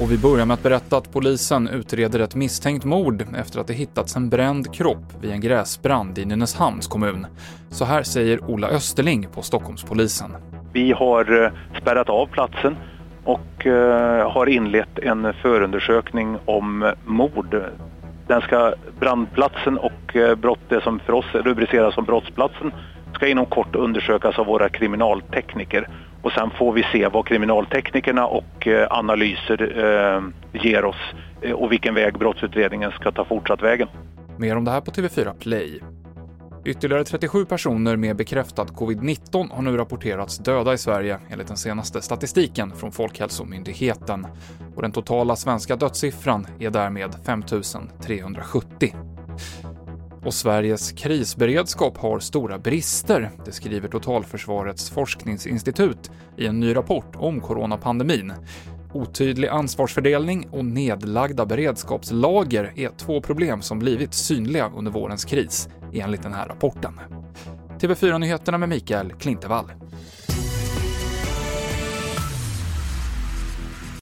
Och vi börjar med att berätta att polisen utreder ett misstänkt mord efter att det hittats en bränd kropp vid en gräsbrand i Nynäshamns kommun. Så här säger Ola Österling på Stockholmspolisen. Vi har eh, spärrat av platsen och eh, har inlett en förundersökning om eh, mord. Den ska, brandplatsen och brott, det som för oss rubriceras som brottsplatsen ska inom kort undersökas av våra kriminaltekniker och sen får vi se vad kriminalteknikerna och eh, analyser eh, ger oss eh, och vilken väg brottsutredningen ska ta fortsatt vägen. Mer om det här på TV4 Play. Ytterligare 37 personer med bekräftad covid-19 har nu rapporterats döda i Sverige enligt den senaste statistiken från Folkhälsomyndigheten. Och den totala svenska dödssiffran är därmed 5 370. Och Sveriges krisberedskap har stora brister, det skriver Totalförsvarets forskningsinstitut i en ny rapport om coronapandemin. Otydlig ansvarsfördelning och nedlagda beredskapslager är två problem som blivit synliga under vårens kris, enligt den här rapporten. TV4-nyheterna med Mikael Klintevall.